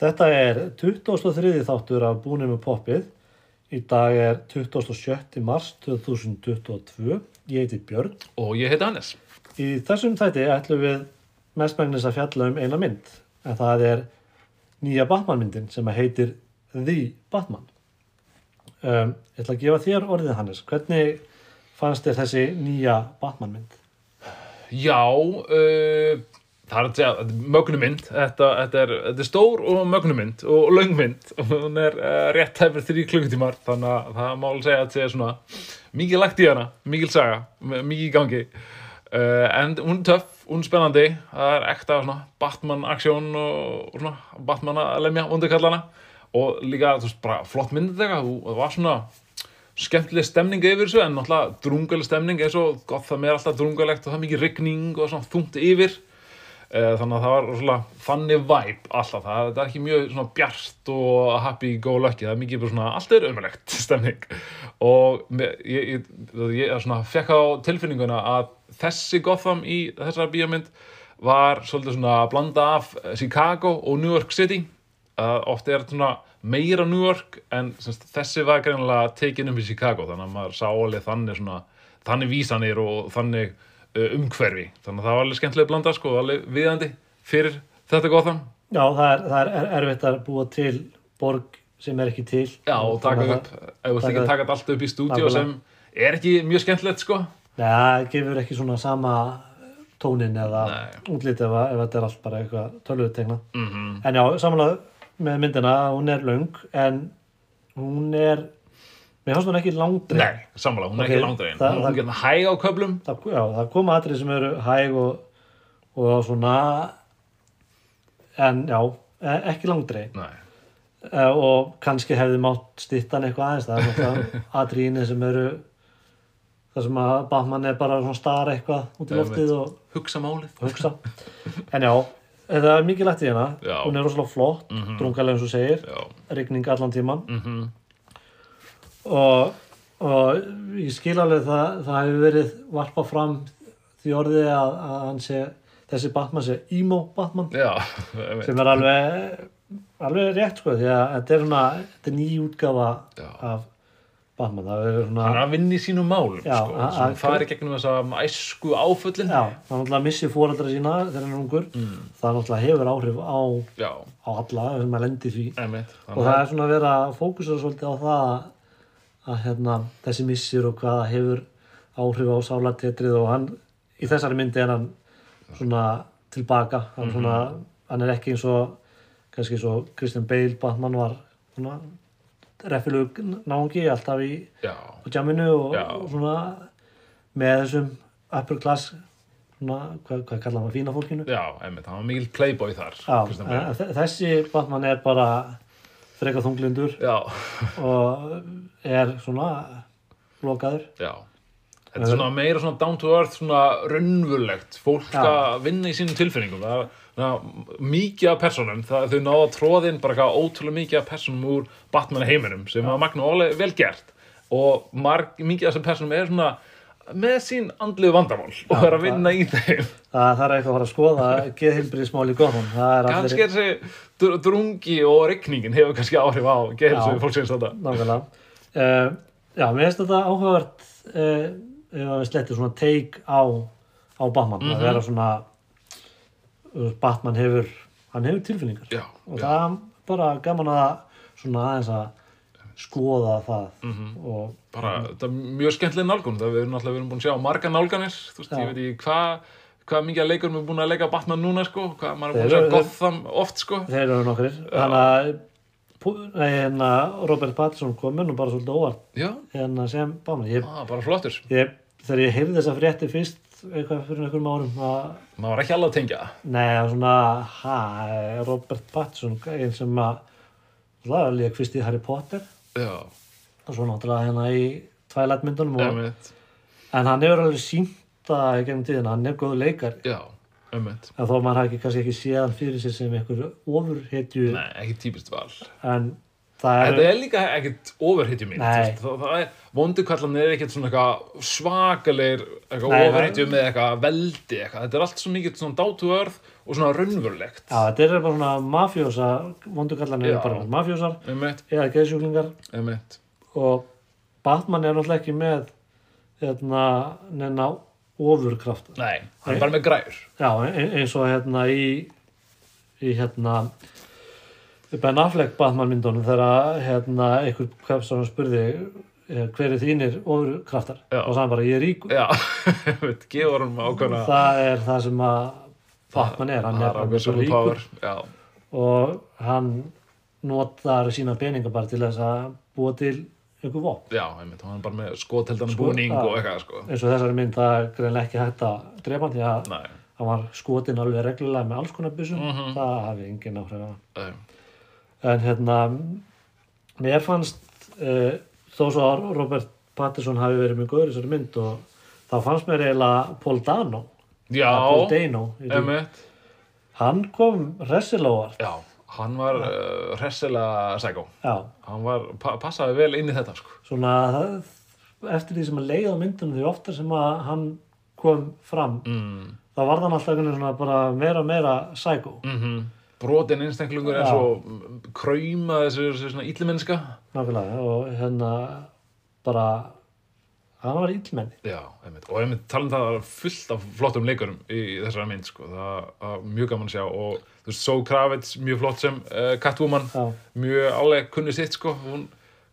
Þetta er 23. þáttur af Búnum með poppið. Í dag er 27. mars 2022. Ég heiti Björn. Og ég heiti Hannes. Í þessum þætti ætlum við mestmægnis að fjalla um eina mynd. En það er nýja Batman-myndin sem heitir The Batman. Um, ég ætla að gefa þér orðið Hannes. Hvernig fannst þér þessi nýja Batman-mynd? Já, uh, það er að segja, þetta er mögnumynd. Þetta, þetta, er, þetta er stór og mögnumynd og löngmynd. Og hún er uh, rétt tæfur þrý klukkutímar. Þannig að það má alveg segja að þetta er svona mikið lagt í hana, mikið saga, mikið í gangi. Uh, en hún er töff, hún er spennandi. Það er ekta svona Batman-aksjón og, og svona Batman að lemja undirkallana. Og líka, þú veist, bara flott myndið þegar. Það var svona skemmtileg stemning yfir þessu en náttúrulega drungaleg stemning eins og gott það með alltaf drungalegt og það er mikið rigning og svona þungt yfir þannig að það var svona þannig vibe alltaf, það, það er ekki mjög svona bjart og happy go lucky, það er mikið bara svona, allt er umverlegt stemning. Og ég, ég, ég svona fekk á tilfinninguna að þessi Gotham í þessara bíómynd var svolítið svona að blanda af Chicago og New York City. Uh, oft er þetta svona meira New York en semst, þessi var greinilega tekin um í Chicago þannig að maður sá alveg þannig svona þannig vísanir og þannig umhverfi, þannig að það var alveg skemmtilega blanda sko, alveg viðandi fyrir þetta Gotham. Já, það er, það er erfitt að búa til borg sem er ekki til. Já, og taka að upp, ef þú ekki taka- allt upp í stúdíu sem er ekki mjög skemmtilegt sko. Nei, það gefur ekki svona sama tónin eða útlit ef, að- ef þetta er allt bara eitthvað tölvutekna. mm En já, samanlega með myndina, hún er löng en hún er, mér fannst hún ekki langdreið. Nei, sammála, hún er Ok, ekki langdregin. það- hún það- er ekki hæg á köflum. Það, já, það koma atrið sem eru hæg og, og svona, en já, e- ekki langdreið. Nei, Uh, og kannski hefði mátt stittan eitthvað aðeins það er náttúrulega atriðinni sem eru það sem að Batman er bara svona star eitthvað út í loftið og hugsa málið. hugsa. En já, þetta er mikið lagt í hérna. Já. hún er rosalega flott, mm Mhm. drungalega eins og segir. Já, rigning allan tíman mhm, og, og ég skil alveg það það hefur verið varpað fram því orðið að, að hann sé þessi Batman sé emo Batman. Já, sem er alveg alveg rétt sko því að þetta er svona þetta er ný útgafa Já. af Batman. Það er svona hann er að vinna í sínum málum Já, sko, að- að- fari gegnum þessa æsku áföllin. Já, það náttúrulega missi fóreldra sína þegar hann er ungur. Mm, það náttúrulega hefur áhrif á, já, á alla sem að lendi því. Einmitt. Og það er svona að vera að fókusera svolítið á það að, að hérna, þessi missir og hvað það hefur áhrif á sálartetrið og hann í þessari myndi er hann svona tilbaka. Hann, svona, hann er ekki eins og kannski eins og Christian Bale Batman var svona refilug náungi alltaf í jamminu og, og svona með þessum upper class svona, hvað, hvað kallar maður fína fólkinu. Já, einmitt, hann var mikil playboy þar Já, þessi Batman er bara frekar þunglindur já, og er svona lokaður já Þetta er svona meira svona down to earth, svona raunvulegt, fólk Já. að vinna í sínum tilfinningum. Það er mikið af personum, það, þau náða tróðin bara eitthvað ótrúlega mikið af personum úr Batman heiminum sem var magna og alveg vel gert. Og marg, mikið af þessum personum er svona með sín andlegu vandamál og er að vinna í þeim. það, það er eitthvað að fara að skoða geðhilbriðsmál í það allir Kannski er þessi dr- drungi og regningin hefur kannski áhrif á Já. fólksins þetta. uh, já, mér finnst þetta áhugavert uh, ef við slettum svona take á, á Batman Mhm. að vera svona uh, Batman hefur hann hefur tilfinningar Já, og já. það er bara gaman að svona aðeins að skoða það. Mhm. og bara, þetta er mjög skemmtileg nálgun. Það við erum við erum búin að sjá marga nálganir. Þú veist, Já. ég veit ekki hvað hvað mikið að leikurum er búin að leika Batman núna sko, hvað maður er búin að sjá Gotham oft sko. þeir eru nokkrir. Þannig að hérna, Robert Pattinson kom mér nú bara svolítið óvart. Hérna sem Batman. Ég, ah, bara flottur. ég, þegar ég heyrði þessa frétti fyrst eitthvað fyrir einhverjum árum að maður var ekki alveg að tengja Nei, svona, ha, Robert Pattinson, einn sem að, er líka fyrst í Harry Potter já, og svo náttúrulega hérna í Twilight myndunum og, emitt en hann hefur alveg sínt það í gegnum tíðina, hann er góðu leikar já, emitt en þó maður hafi ekki, kannski ekki séð hann fyrir sér sem einhver ofurhetju nei, ekki típist val. En það er, er líka ekkert overhitjum er, vondukallan er ekkert svona svakalegir overhitjum með eitthvað veldi eitthvað, þetta er allt svo mikið svona earth og svona raunverulegt. Já, þetta er bara svona mafjósa, vondugallarnir Já. eru bara mafjósar eða geðsjúklingar. Og Batman er náttúrulega ekki með hérna, neina ofurkrafta Nei, hann er bara með græur Já, e- eins og hérna í, í hérna Ben Affleck Batman myndunum þegar hérna einhver kvefsar spurði eh, hver er þínir ofurkraftar? Já. og sagði bara ég er ríkur. Það er það sem að Batman er, hann er, ríkur. Já, og hann notar sína peninga bara til þess að búa til einhver vopn. Já, einmitt, hann er bara með skoteldan Sko- búning og eitthvað sko. Eins og þessari mynd það er greinlega ekki hægt að drepa því að hann var skotin alveg reglulega með alls konar byssum. Mhm. það hafi engin áhrif nei, en hérna mér fannst uh, þó svo að Robert Pattinson hafi verið mjög góður í þessari mynd og þá fannst mér eiginlega Paul Dano. Já, Paul Dano hann kom hressilega Já, hann var uh, hressilega sækó já, Hann var, pa passaði vel inn í þetta sko. Svona eftir því sem að leiða myndunum því ofta sem að hann kom fram mm. þá var hann alltaf meira og meira psycho. Mm Brotin einstaklingur eins og kræma þessu, illimenniska nákvæmlega og hérna bara hann var illmenni. Já, einmitt, og einmitt talum það er fullt af flottum leikurum í þessari mynd sko, það er mjög gaman að sjá. Og þú veist, Zoe Kravitz, mjög flott sem uh, Catwoman, já, mjög álega kunni sitt sko, hún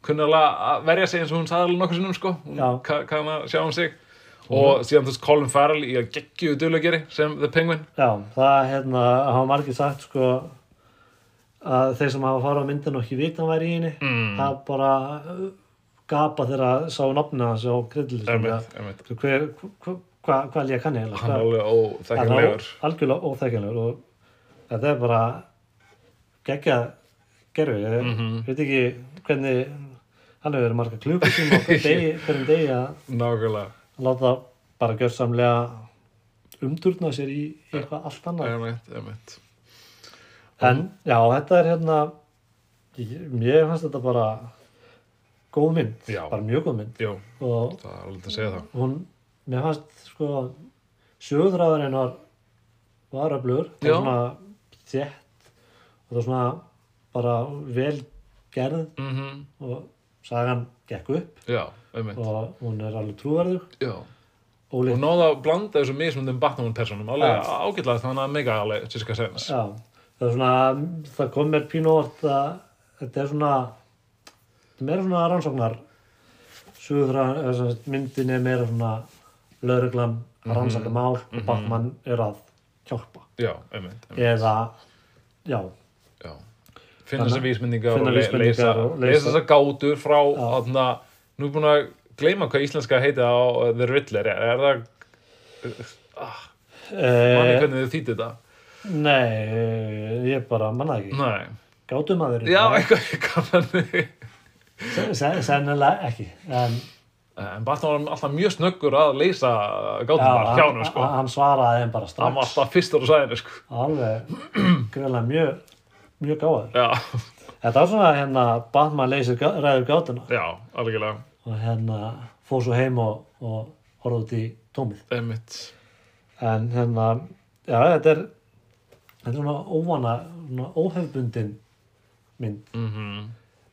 kunni alveg að verja sig eins og hún sagði alveg nokkur sinnum sko, hún kann að sjá um sig og síðan þú veist Colin Farrell í að geggju duglegeri sem The Penguin. Já, það hérna hafa margir sagt sko að þeir sem hafa farið á myndinu og ekki vita hann væri í henni mm. það bara uh, gapa þegar að sá nafnið hans einmitt, einmitt. hver, hva, hva, hvað lýja kann ég hann er alveg óþekkanlegur algjörlega óþekkanlegur og þetta er bara geggja gerfi ég Mhm. veit ekki hvernig hann hefur verið marga klukkutíma á hverjum degi, hverjum degi að láta bara gjörsamlega umturna sér í eitthvað allt annað. Einmitt, einmitt. En já, þetta er hérna ég, fannst þetta bara góð mynd, Já. bara mjög góð mynd. Jú, og það er alveg að segja það. hún, mér fannst sko sögðræðurinn var var öflugur, það Já. var svona þétt og það var svona bara vel gerð. Mm og sagan gekk upp. Já, og hún er alveg trúverðug. Já, og náða að blanda þessu mismundum Batman-personum alveg ágætlega þannig að mega alveg tíska sens það er svona það kom mér pínu óvart að þetta er svona þetta er meira svona rannsóknar sögðræðurinn, myndin er meira svona lögreglan að rannsaka mál og Batman er að hjálpa. Já, einmitt, einmitt. eða já, Já. Finna þessar vísmyndingar finna og leysa, og þessar gátur frá Já. þarna, nú er búin að gleyma hvað íslenska heiti á uh, The Riddler. Er, það, manni eh, hvernig þið þýtti þetta? Nei eh, ég bara manna það ekki. Nei, gátum að já, eitthvað, þeir sennilega ekki en En Batman var alltaf mjög snöggur að leysa gátunar hjá hann, sko. hann svaraði þeim bara Hann var strax. alltaf fyrstur á sæðinu, sko. alveg greiðlega mjög mjög gáður Já, þetta var svona hérna Batman leysir ræður gátuna. Já, algjörlega. og hérna fór svo heim og, og horfði út í tómið Einmitt. en hérna já þetta er þetta er svona óvana svona óhefbundin mynd. Mm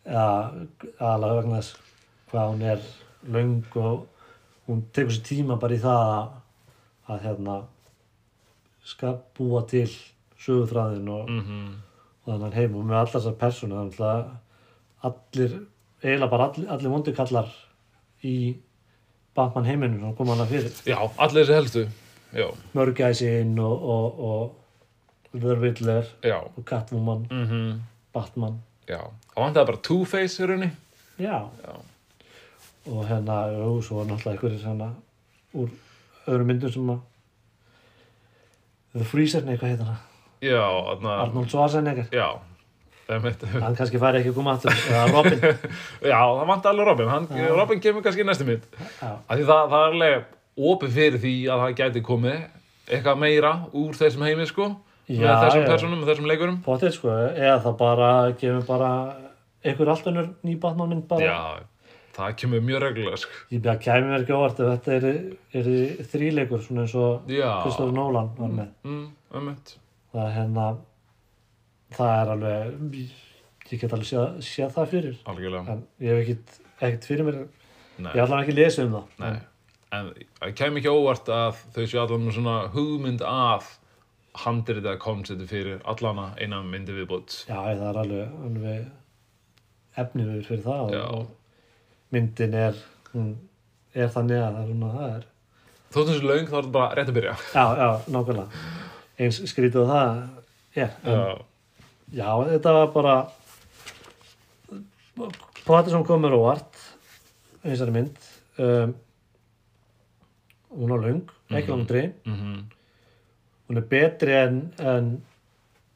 eða aðalega vegna þess hvað hún er löng og hún tekur sér tíma bara í það að, að hérna skal búa til sögutræðin og, Mm og þannig heim og með allar þessar persónu þannig að allir eiginlega bara allir, allir vondukallar í Batman heiminu sem kom hana fyrir Já, allir þessi helstu. Já, Mörgæsin og, og, og já. og Catwoman, Mm Batman Já. Það vantaði bara Two-Face í rauninni. já, Já. og hérna, jú, svo var náttúrulega einhverjir hérna úr öðrum myndum sem að The Freezer, nei, hvað heitir það? Já, þarna. Arnold Schwarzenegger Já. Hann kannski færi ekki að koma aftur eða Robin Já, það vantaði alveg Robin. Hann, Já. Robin kemur kannski í næstu mynd. já, Af því það, það er alveg opið fyrir því að það gæti komið eitthvað meira úr þessum heimi, sko. Já, með þessum já. personum og þessum leikurum. potið sko eða það bara gefur bara einhver allt önnur ný Batman mynd bara Já, það kemur mjög reglulega, sko. ég að kæmi mér ekki óvart ef þetta er, er þríleikur svona eins og Já. Kristofur Nolan var með Mm, einmitt. Það er hérna það er alveg ég get alveg séð, séð það fyrir Algjörlega. en ég hef ekkit, ekkit fyrir mér Nei. ég allan ekki lesið um það Nei, en það kemur ekki óvart að þau séu allan með svona hugmynd að handrita koncepti fyrir allana eina myndi viðbútt. já, það er alveg, alveg efnið við fyrir það og, og myndin er hún er þannig að það er svona það er Þóttum þessu löng þá er þetta bara rétt að byrja. já, já, nákvæmlega eins skrítið það er en, Já, þetta var bara Patterson kom mér óvart þessari mynd um, hún á löng ekki Mhm. langdri mhm, hún er betri en, en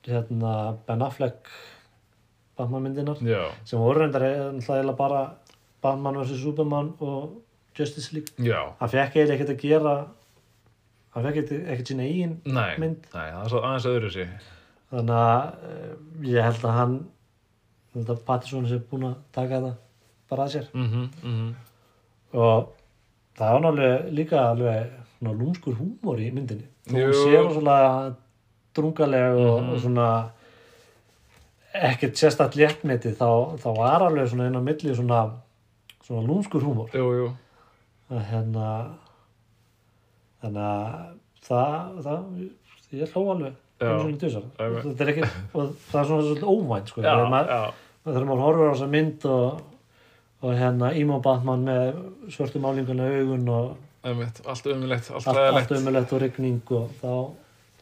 hérna, Ben Affleck Batman myndinar já, sem voru reyndar eiginlega bara Batman vs. Superman og Justice League. Hann fekk eiginlega ekkert að gera hann fekk ekkert, ekkert sína eigin nei, Mynd. nei, það er svo aðeins öðru sig. þannig að eh, ég held að hann ég held að Patterson sé búin að taka þetta bara að sér Mhm, mhm, og það var náttúrulega líka alveg lúmskur húmor í myndinni þó hún Jú. sé svona drungaleg og, Mhm. og svona ekkert sérstætt léttmeti þá, þá var alveg svona inn á milli svona, svona lúmskur húmor jú, jú, að hérna þannig að það, það ég hló alveg þetta er ekki og það er svona svolítið óvænt sko, þegar maður, maður horfir á þessa mynd og, og hérna Emo Batman með svörtu málinguna augun og einmitt, allt umilegt, allt allt, umulett og rigning og þá,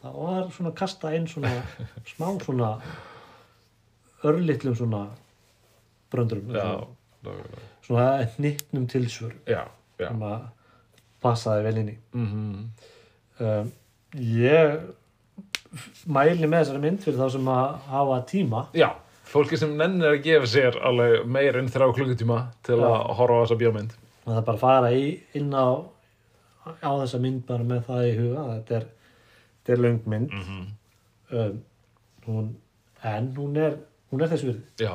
þá var svona kasta inn svona smá svona örlitlum svona bröndurum Já, svona, hnittnum tilsvör. Já, já. sem að passaði vel inn í. Mhm, um, ég mæli með þessari mynd fyrir þá sem að hafa tíma. Já, fólki sem nennir að gefa sér alveg meir en þrjá klukkutíma til að Já. horfa á þessa bíómynd. og það er bara að fara í, inn á á þessa mynd bara með það í huga. Þetta er, þetta er löng mynd. Mhm, um, hún, en hún er hún er þess virði. Já,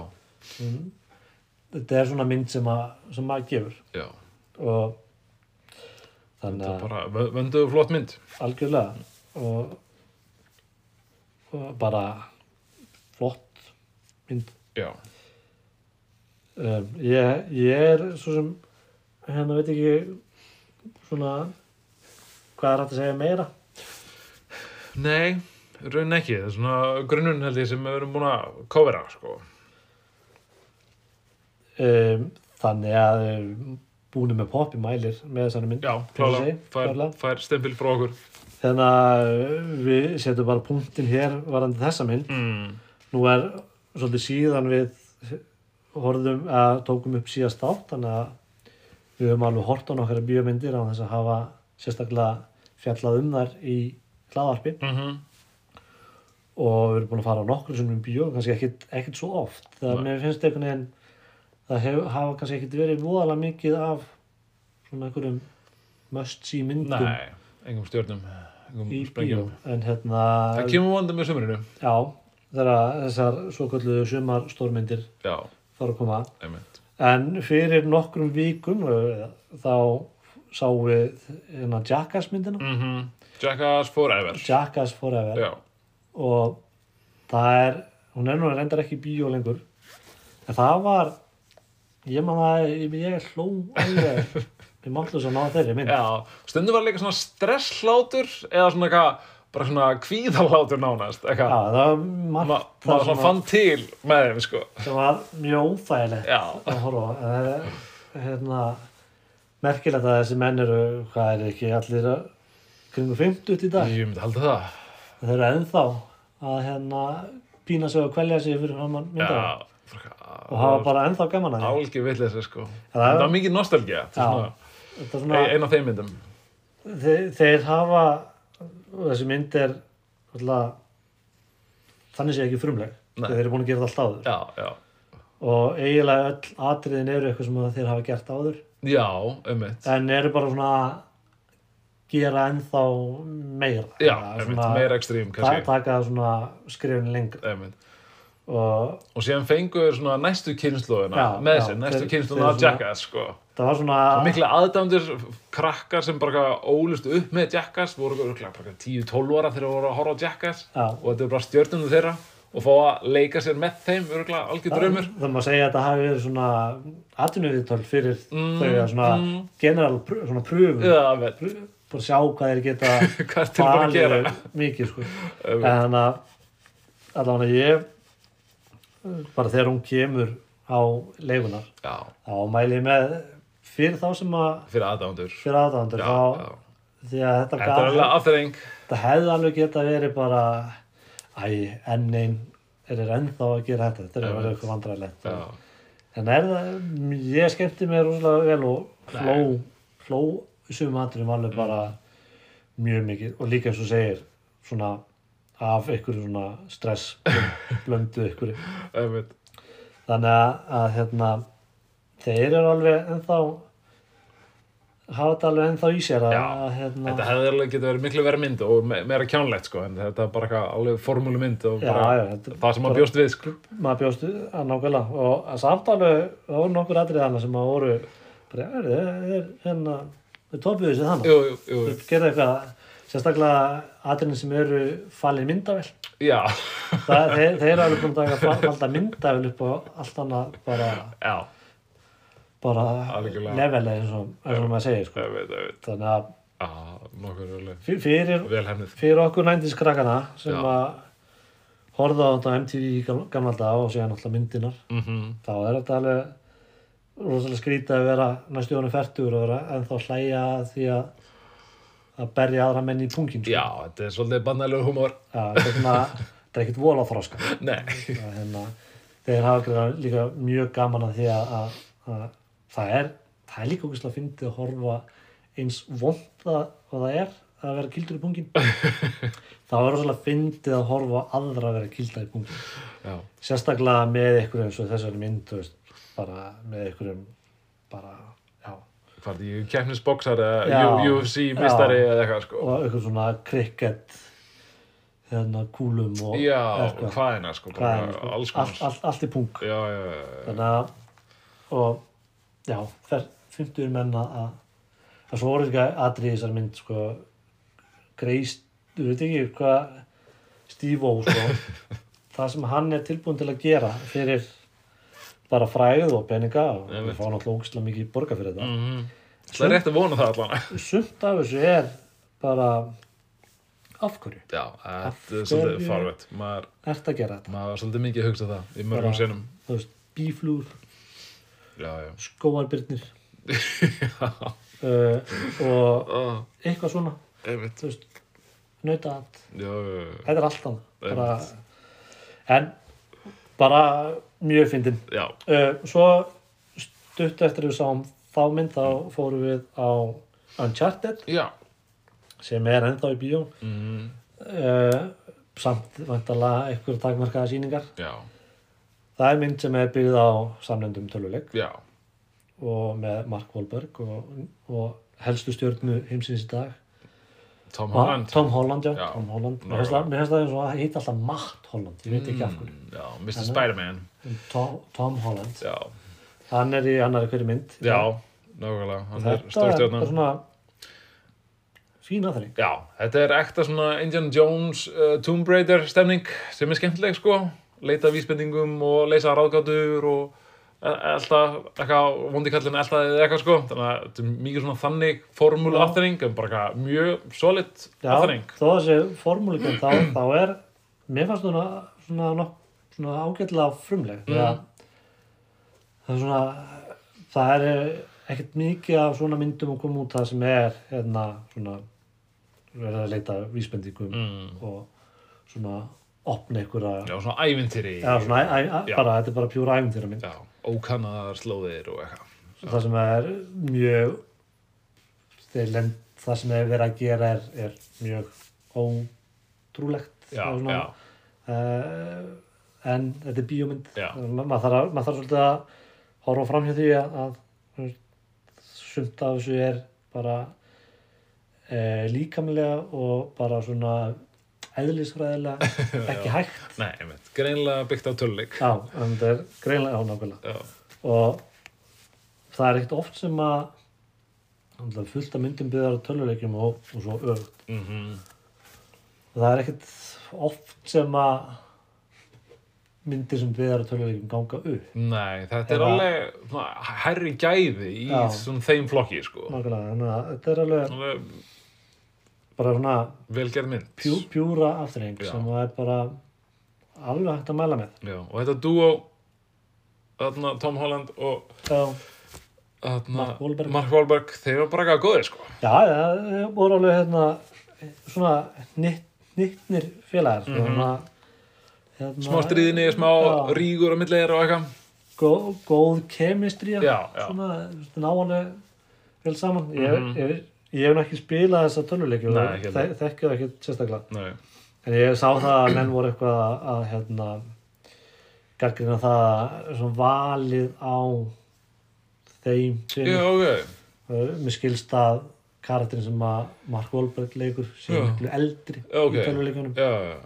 hún, þetta er svona mynd sem að sem maður gefur. Já, og þetta er að bara vö- vönduð og flott mynd. algjörlega. Og, og bara flott mynd. Já, um, ég, ég er svo sem hérna veit ekki svona hvað er hægt að segja meira. Nei, raunin ekki, það er svona grunnun held ég sem við erum búin að kofera, sko. um, þannig að um, búinu með poppi mælir með þessari mynd Já, klála, fær, fær stempil frá okkur. þannig að uh, við setjum bara punktin hér varandi þessa mynd Mm. nú er svolítið síðan við horfðum að tókum upp síðast átt þannig að við höfum alveg hort á nokkara bíómyndir á þess að hafa sérstaklega fjallað um þar í hlaðarpi Mm og við erum búin að fara á nokkur sem um bíó, kannski ekkit, ekkit svo oft það Nei. mér finnst einhvern veginn það hef, hafa kannski ekkit verið voðalega mikið af svona einhverjum must see myndum Nei, engum stjörnum, engum í bíó sprengjum. en hérna Það kemur vonandi með sumrinu. já, þegar þessar svo kallu sumar stórmyndir Já, fara að koma einmitt. en fyrir nokkrum vikum uh, þá sáum við hérna Jackass myndina Mm Jackass Forever. Jackass Forever Já, og það er hún er nú reyndar ekki í bíó lengur en það var ég man að ég, ég hló alveg ég mátti þess að ná þeirri mynd já, stundum var líka svona stresshlátur eða svona eitthvað, bara svona kvíðalátur nánast, Já, eitthvað. það var Ma, margt maður það svona fann til með þeim, sko. sem var mjög óþægilegt Já, að horfa á. Það er, hérna, merkilegt að þessi menn eru hvað er ekki allir kringu 50 í dag ég myndi halda það. þeir eru ennþá að hérna pína sig og kvelja sig fyrir hann myndar Já, og hafa bara ennþá gaman að því álgi vitleisa, sko. það er- Það mikið er Já. svona, Þetta er svona, ein ein af þeim myndum. þeir, þeir hafa þessi mynd er alltaf, þannig sé ekki frumleg þeir eru búin að gera þetta alltaf áður Já, já. og eiginlega öll atriðin eru eitthvað sem þeir hafa gert áður Já, ummitt. en eru bara svona gera ennþá meira Já, ummitt, meira ekstrím, taka svona skrifin lengra Ummitt. Og og síðan fengur svona næstu kynnslóðina með sér, næstu þeir- kynnslóðina þeir af Jackass sko. það var svona mikla aðdæmdur krakkar sem bara ólust upp með Jackass voru bara 10-12 ára þegar voru að horfa á Jackass. Já. og þetta er bara stjörnum þeirra og fá að leika sér með þeim örgulega algjör draumur. það má segja að þetta hafi verið svona atvinnuviðtöl fyrir Mm, þau að svona mm. general pr svona pröfum. Já, veit, Prö- bara sjá hvað þeir geta hvað til bara gera. mikið sko. En þannig að allavega ég bara þegar hún kemur á leigunar Já, þá mæli ég með fyrir þá sem að fyrir aðdæmdur fyrir aðdándur þá já. því að þetta, Þetta er alveg afþreng þetta hefði alveg geta verið bara æ, enn einn er þeir ennþá að gera þetta. Þetta er veit. eitthvað vandræðilegt en er það, ég skemmti mér rosalega vel og fló fló í sumum aðturum alveg bara mjög mikið. Og líka eins og segir svona af einhverju svona stress blöndu einhverju. Þannig að, að hérna þeir eru alveg ennþá hafa þetta alveg ennþá í sér að, að hérna Þetta hefði alveg getið verið miklu verið mynd og me meira kjánlegt sko, en þetta er bara alveg formúlu mynd og Já, bara já, þetta er það sem maður bjóst við sko. maður bjóstu að nákvæmlega. Og samt alveg, það voru nokkur atrið hana sem að voru bara, já, þeir, þeir, hérna, þeir topuðu þessi þannig. Jú, jú, jú, þeir gerðu eitthvað, sérstaklega atriðin sem eru falin myndavel já, það, þeir, þeir eru alveg búin að taka falda myndavel upp og allt annað bara, já, bara levelega eins og, maður segir sko. öfugt, öfugt. þannig að Já, nokkur alveg fyr- fyrir, fyrir okkur nændiskrakkana sem Já. að horfa á MTV í gam- gamla dag og síðan alltaf myndinar Mm þá er þetta alveg rosalega skrítið að vera næstu honum færtur og vera ennþá að hlæja að því að að berja aðra menn í pungin sko. Já, þetta er svolítið bannælegu humor. Já, þetta er er ekkert vola þroska Nei. Það, hérna, þeir hafa líka mjög gaman að því að, að, að það er það er líka okkur að fyndi að horfa eins vond að hvað það er að vera kildur í pungin þá er rosalega fyndið að horfa á aðra að vera kilda í pungin Já, sérstaklega með einhverjum þessari mynd veist, bara með einhverjum bara, hvað er því keppnisboksar eða Já. U- UFC mistari Já. eða eitthvað sko. og einhver svona cricket hérna kúlum og Já, eitthvað. hvaðina sko, Hvað bara er, sko, alls allt, konar. allt, í pung Já, já, þannig að og já, þær fymtur menn að að að svo voru ekki atrið í þessari mynd sko greist, þú veit ekki hvað Steve-O sko það sem hann er tilbúin til að gera fyrir bara fræð og peninga og Einmitt. við fá náttúrulega ógislega mikið borga fyrir þetta. Mm Það er rétt að vona það allan. sumt af þessu er bara af hverju? Já, þetta er svolítið farvett. Maður, ert að gera þetta? maður var svolítið mikið að hugsa það í mörgum sinnum. þú veist, bíflúr, skóarbyrnir uh, og Ó, eitthvað svona. Þú veist, já. þetta er allt annað. En bara mjög fyndin. Uh, svo stutt eftir við sáum þá mynd þá fórum við á Uncharted já. sem er ennþá í bíó. Mm, uh, samt vantalega einhver takmarkaða sýningar. Já, það er mynd sem er byggð á samlendum töluleik. Já. og með Mark Wahlberg og, og helstu stjórnu heimsins í dag Tom Holland. Tom Holland, já, Já. Tom Holland. Mér finnst það- eins og að heita alltaf Matt Holland, ég veit ekki af Mm, Já, Mr. Spider-Man. Tom, Tom Holland, Já, hann er í annari hverju mynd já, nákvæmlega. Hann er þetta er stórstjórnan. bara svona fín aðþring Já, þetta er ekta svona Indiana Jones uh, Tomb Raider stemning sem er skemmtileg sko leita vísbendingum og leysa ráðgátur og alltaf eitthvað vondi kallin alltaf eða eitthvað sko. Þannig að þetta er mikið svona þannig formúlu aðþring en bara eitthvað mjög solid aðþring þó að þessi formúlikinn þá, þá er, mér fannst svona, svona, svona, svona ágætlega frumleg. Mm. Það er svona það er ekkert mikið af svona myndum að koma út það sem er hérna svona verið að leita að vísbendingum mm. og svona opna einhverja Já, svona ævintýri. Já, svona, bara, þetta er bara pjúra æfintýra mynd Já, ókannaðar slóðir og eitthvað. Það sem er mjög þeir lend, það sem er verið að gera er, er mjög ótrúlegt Já, já, uh, en þetta er bíómynd. Maður þarf, að- maður þarf svolítið að horfa fram hjá því að, að sumt af þessu er bara uh, líkamlega og bara svona eðlisfræðilega ekki hægt. Nei, einmitt, greinlega byggt á töluleik já, en það er greinlega ánákvæmlega og það er ekkert oft sem að fullt af myndum byggðar á töluleikjum og, og svo öfugt. Mhm, það er ekkert oft sem að myndir sem byggðar á töluleikjum ganga upp. Nei, þetta er alveg hærri gæði í þeim flokki, sko. Nákvæmlega, þetta er Alveg bara svona velgerð mynd pjú, pjúra afturreng Já. sem það er bara alveg hægt að mæla með Já, og þetta dúo þarna Tom Holland og þarna, Mark Wahlberg. Mark Wahlberg þeir eru bara ekki góðir, sko já það voru alveg hérna svona nitt, nittnir félagar mm Mhm. -hmm. hérna, Smá stríðinni, smá Já. rígur á milli þeirra og eitthvað góð, góð kemistri svona náanlega vel saman ég, Mhm. ég, ég hef nú ekki spilað þessa töluleiki og Nei, ekki þe þekki það ekki sérstaklega. Nei, en ég sá það að menn voru eitthvað að, að hérna gargrina það að svona valið á þeim já, tveimur. ok. Uh, mér skilst að karakterin sem að Mark Wahlberg leikur sé Já. miklu eldri Já, ok. í töluleikunum Já, já,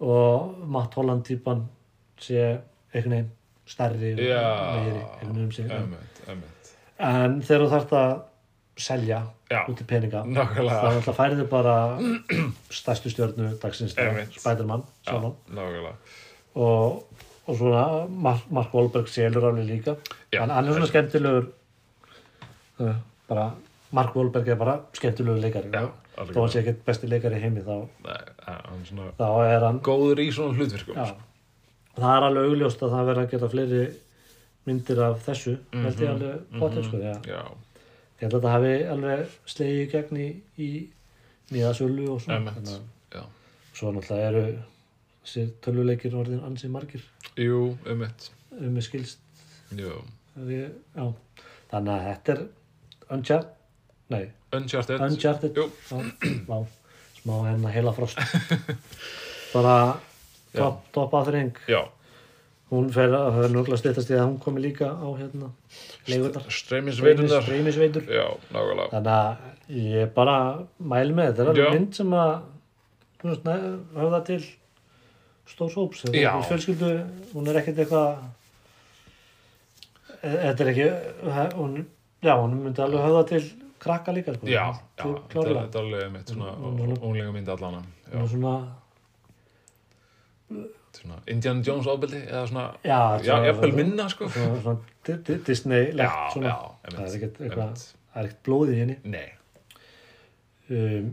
og Matt Holland típan sé einhvern veginn stærri og meiri en þegar þú þarft að selja Já, út í peninga. þá nákvæmlega ætla færið bara stærstu stjörnu dagsins Einmitt. Spiderman Já, sjálfan. nákvæmlega. Og, og svona Mark, Mark Wahlberg selur alveg líka. Já, en hann er svona skemmtilegur uh, bara Mark Wahlberg er bara skemmtilegur leikari Já, og þó hann sé ekkert besti leikari í heimi þá, Nei, hann er svona þá er hann góður í svona hlutverkum já, það er alveg augljóst að það verður að geta fleiri myndir af þessu Mhm, held ég alveg potið sko því að Já, ég held að þetta hafi alveg slegið í gegn í, í nýðasölu og svona. Svo náttúrulega eru þessi töluleikir orðin ansið margir. Jú, um með skilst. Jú, að ég, þannig að þetta er Uncharted nei, Uncharted. Uncharted. Já, smá, hennar heila frost bara topp top aðring Já, hún fer að það er nörgulega stýttast í að hún komi líka á hérna leigurnar streymisveitundar streymisveitur. Þannig að ég bara mæl með þetta er alveg mynd sem að veist, næ, höfða til stórs hóps. Þetta fjölskyldu, hún er ekkert eitthvað e- þetta er ekki he- hún, já, hún myndi alveg höfða til krakka líka sko. Já, já, þetta þetta er alveg mitt svona Hún- hún- ónlega mynd allana er svona svona Indiana Jones ofbeldi eða svona já, Já, jafnvel minna sko. svona, svona Di- Di- Disney-legt Já, svona. já, það er ekkert það er ekkert blóð í henni. Nei, um,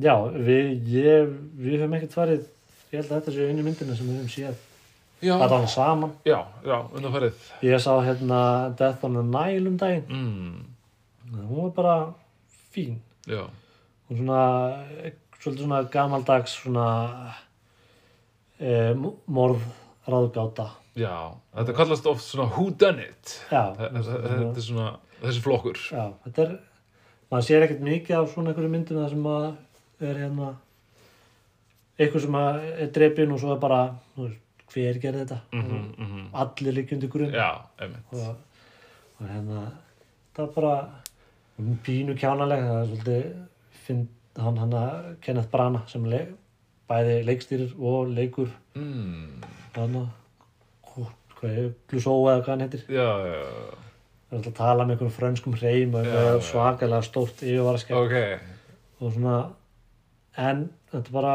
já, við ég, við höfum ekkert farið ég held að þetta séu einu myndina sem við höfum séð. Já, það var hann saman. Já, já, undanfærið ég sá hérna Death on the Nile um daginn. Mm, hún var bara fín. Já, hún svona svolítið svona gamaldags svona e, morð ráðgáta. Já, þetta kallast oft svona who done it. Já, þe- Þetta er svona, þessi flokkur. Já, þetta er maður sér ekkert mikið af svona einhverju myndum það sem að er hérna eitthvað sem að er drepin og svo er bara veist, hver gerði þetta? Mhm, mhm. allir líkjandi grunn Já, einmitt. Og, og hérna það er bara pínu kjánaleg það er svolítið finn, hann hann að Kenneth Branagh sem le, bæði leikstýrir og leikur. Mm, hann að hvað er, Clouseau eða hvað hann heitir? Já, já, já, það er alltaf að tala með einhverjum frönskum hreim og já. svakalega stórt yfirvaraskæð ok. Og svona en þetta er bara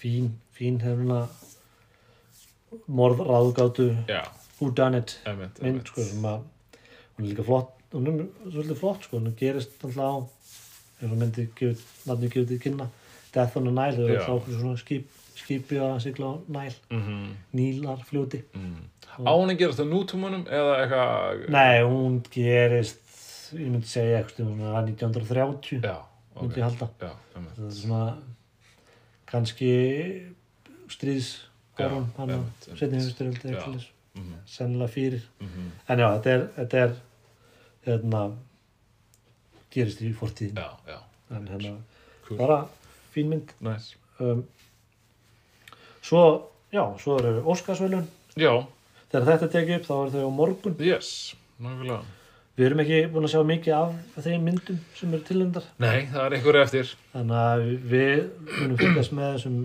fín, fín hefna morð ráðgátu Já, who done it. Einmitt, mynd einmitt. sko hún er líka flott hún er svolítið flott sko hún gerist alltaf á ef hún myndi gefið, nafni gefið til kynna Death on the Nile, Já. eru okkur svona skip, skipi að sigla á Nile. Mhm, Nílar fljóti. Mm. Á hún að gerast það nútumunum eða eitthvað Nei, hún gerist ég myndi segja eitthvað svona 1930 Já, myndi ok. ég halda. Já, það er svona kannski stríðs Garon, Já, hann einmitt. setni hefusturöldi Já. eitthvað Mhm, sennilega fyrir. Mhm. en já, þetta er, þetta er hérna gerist í fortíðin Já, já, en hérna, bara fín mynd. Nice. Um, svo, já, svo eru Óskarsvölun Já, þegar þetta tekið upp þá eru þau á morgun. Yes, nákvæmlega. Við erum ekki búin að sjá mikið af þeim myndum sem eru tilöndar Nei, það er einhverju eftir. þannig að við munum fylgjast með þessum,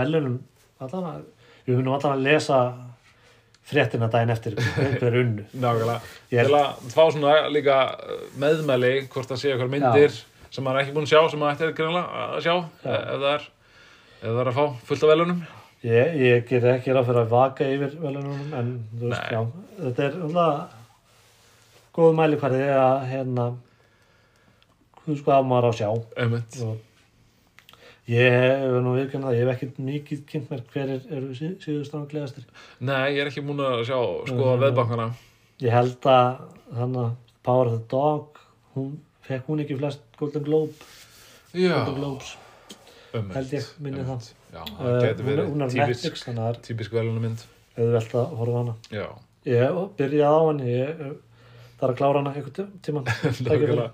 velunum allan við munum allan að lesa fréttina daginn eftir er Nákvæmlega. Er- Til að fá svona líka meðmæli, hvort það sé eitthvað myndir sem maður er ekki búin að sjá, sem maður ætti greinlega að sjá, Já. ef það er, ef það er að fá fullt af velunum. ég, ég ger ekki ráð fyrir að vaka yfir velunum en veist, já þetta er alltaf góð mæli hverði að hérna veist hvað á maður á að sjá og ég hef nú viðkynna það, ég hef ekkert mikið kynnt mér hverir eru sí- síðust ánglegastir Nei, ég er ekki búin að sjá, skoða Mhm. veðbankana. ég held að hann að Power of the Dog hún fekk hún ekki flest Golden Globe Já, Golden Globes held ég, minni það. Já, Uh, það getur er- verið hún er típisk, Netflix þannig að það típisk velunumynd. er auðvelt að horfa hana Já, ég byrjaði á hann ég eh, þarf að klára hana einhvern tíma nákvæmlega.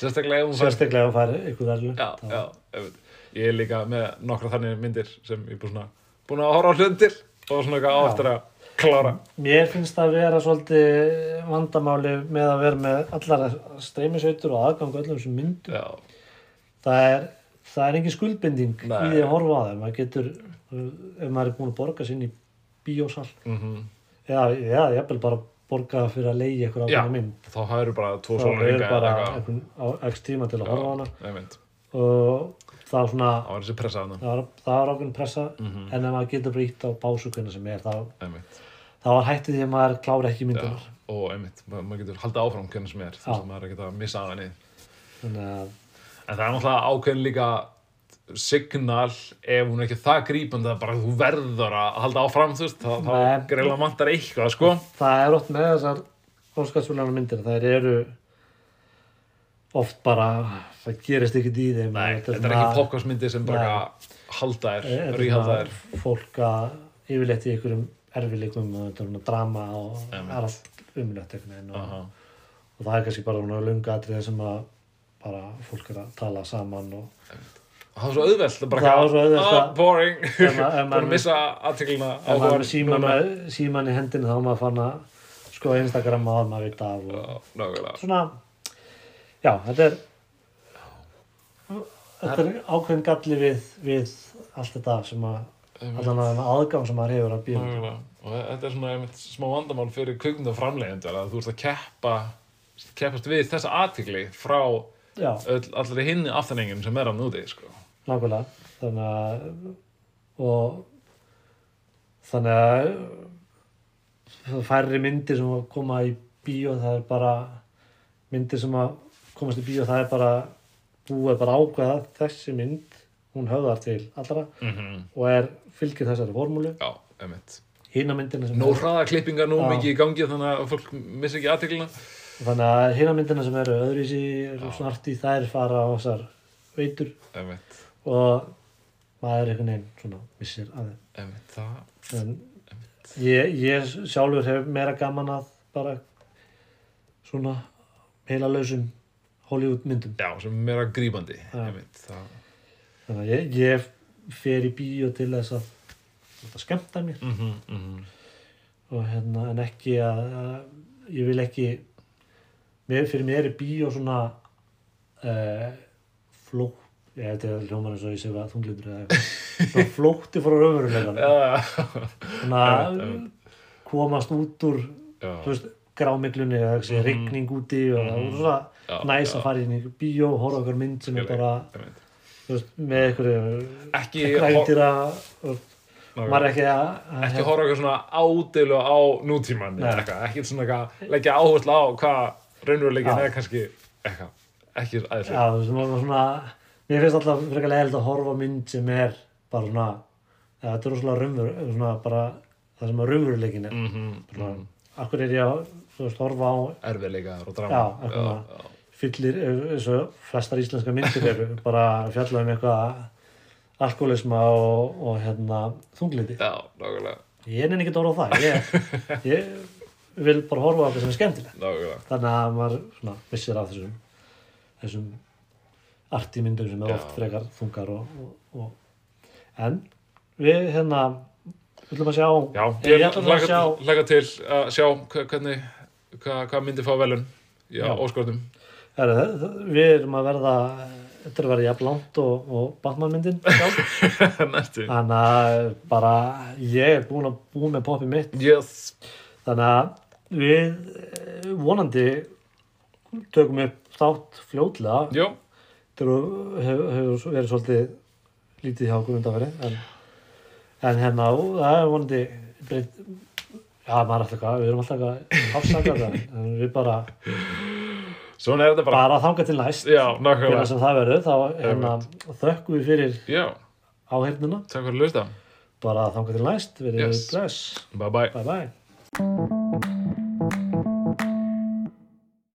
Sérstaklega ef hún fær sérstaklega ef hún fær einhvern verðlu Já, já. Ég er líka með nokkra þannig myndir sem ég er búin að, horfa á hlutir og svona eitthvað á Já. eftir að klára. mér finnst það að vera svolítið vandamáli með að vera með allar streymisveitur og aðgang á öllum þessum myndum. Já, það er, það er engin skuldbinding Nei. í því að horfa á það maður getur, ef maður er búin að borga sinni í bíósal. Mhm. eða, eða jafnvel bara borga fyrir að leiði eitthvað Já. ákveðna mynd. Þá hafður bara tvo þá svona er ringa bara einhvern, á x tíma til að horfa á hana. og það er svona Það var þessi pressa það var, það var ákveðin pressa. Mhm. en ef maður getur bara ítt á hvernig sem er þá, Þá var hættið því að maður klára ekki myndunar og einmitt. Ma- Maður getur haldið áfram hvernig sem er. Já. veist, maður ekki að missa af henni. þannig að En það er náttúrulega ákveðin líka signal ef hún er ekki það grípandi að bara þú verður að halda áfram, þú veist, þá, þá greiðlega vantar eitthvað, sko. það er oft með þessar óskarsvöldana myndir þær eru oft bara það gerist ekkert í þeim Nei, Þetta er ekki popkásmyndir sem bara halda þér, ríhalda þér. fólk að yfirleitt í einhverjum erfileikum og þetta er svona drama og það er allt umlegt einhvern veginn og, Aha. og það er kannski bara svona lungatrið sem að bara fólk er að tala saman og Það var svo auðvelt, það var svo auðvelt ah, að- boring, ma- ef búin að missa aðteklina ef maður er síman, síman í hendinu þá er maður fann að sko Instagram og maður veit af og Nákvæmlega. svona já, þetta er þetta er ákveðin galli við, við allt þetta sem að allan að aðgang sem maður hefur að bíða. Og þetta er svona einmitt smá vandamál fyrir kvikmyndaframleiðendur að þú ert að keppa keppast við þessa aðtekli frá allri hinni afþenningin sem er að núti, sko. nákvæmlega. Þannig að og þannig að það færri myndir sem koma í bíó það er bara myndir sem komast í bíó það er bara búið bara ákveða þessi mynd hún höfðar til allra Mm og er fylgir þessari formúlu. Já, sem Nó hraðaklippingar nú mikið í gangi þannig að fólk missi ekki aðteklina. þannig að hina myndina sem eru öðruvísi eru snart í þær fara á þessar veitur. Einmitt, og maður einhvern veginn svona missir að þeim. Einmitt, það... en ég, ég sjálfur hef meira gaman að bara svona heila lausum Hollywood myndum. Já, sem er meira það... þannig að ég, ég fer í bíó til þess að þetta skemmta mér. Mm -hmm, og hérna en ekki að, að ég vil ekki mér, fyrir mér er bíó svona uh, flótt ég veit hljómar eins og ég sé að þunglindur eða eitthvað. Flótti frá raunverulegan Einmitt, einmitt. komast út úr grámiklunni eða þessi Mhm. rigning úti og það voru svona já, næs já, að fara inn í bíó og horfa okkur mynd sem er bara veist, með einhverju hor maður er ekki að, að ekki horfa eitthvað svona ádeilu á nútíman ekki svona eitthvað leggja áherslu á hvað raunveruleikin er kannski eitthvað, ekki aðeins Já, þú veist, maður svona mér finnst alltaf frekar leiðilegt að horfa mynd sem er bara svona ja, þetta er rosalega raunveru svona bara það sem að raunveruleikin er. Mm -hmm, svona, akkur er ég að þú veist, horfa á erfiðleikar og drama. Já, eitthvað. já, fyllir eins og flestar íslenska myndir eru bara fjalla um eitthvað alkoholisma og, og hérna þunglindi. já, nákvæmlega Ég nenni ekki að horfa á það. Ég, ég vil bara horfa á eitthvað sem er skemmtilegt. nákvæmlega, Þannig að maður svona missir af þessum þessum arti myndum sem er Já. oft frekar þungar og, og, og en við hérna viljum að sjá já, ég að sjá hlaka til að sjá hvernig hvað hva myndi fá velun Já. óskortum Heru, við erum að verða þetta er að verða jafn langt og, og Batman myndin sjálf. næstu þannig að bara ég er búin að búin með poppi mitt yes. þannig að við eh, vonandi tökum upp þátt fljótlega já, þetta hefur, verið svolítið lítið hjá okkur undanfæri en, en hérna og það er vonandi breytt já maður er alltaf eitthvað, við erum alltaf en við bara svona er þetta bara. Bara þangað til næst. Já, fyrir nákvæmlega sem það verður þá hérna, þökkum við fyrir já, áheyrnuna takk fyrir að hlusta. Bara þangað til næst, verið Yes. bless. Bye bye bye bye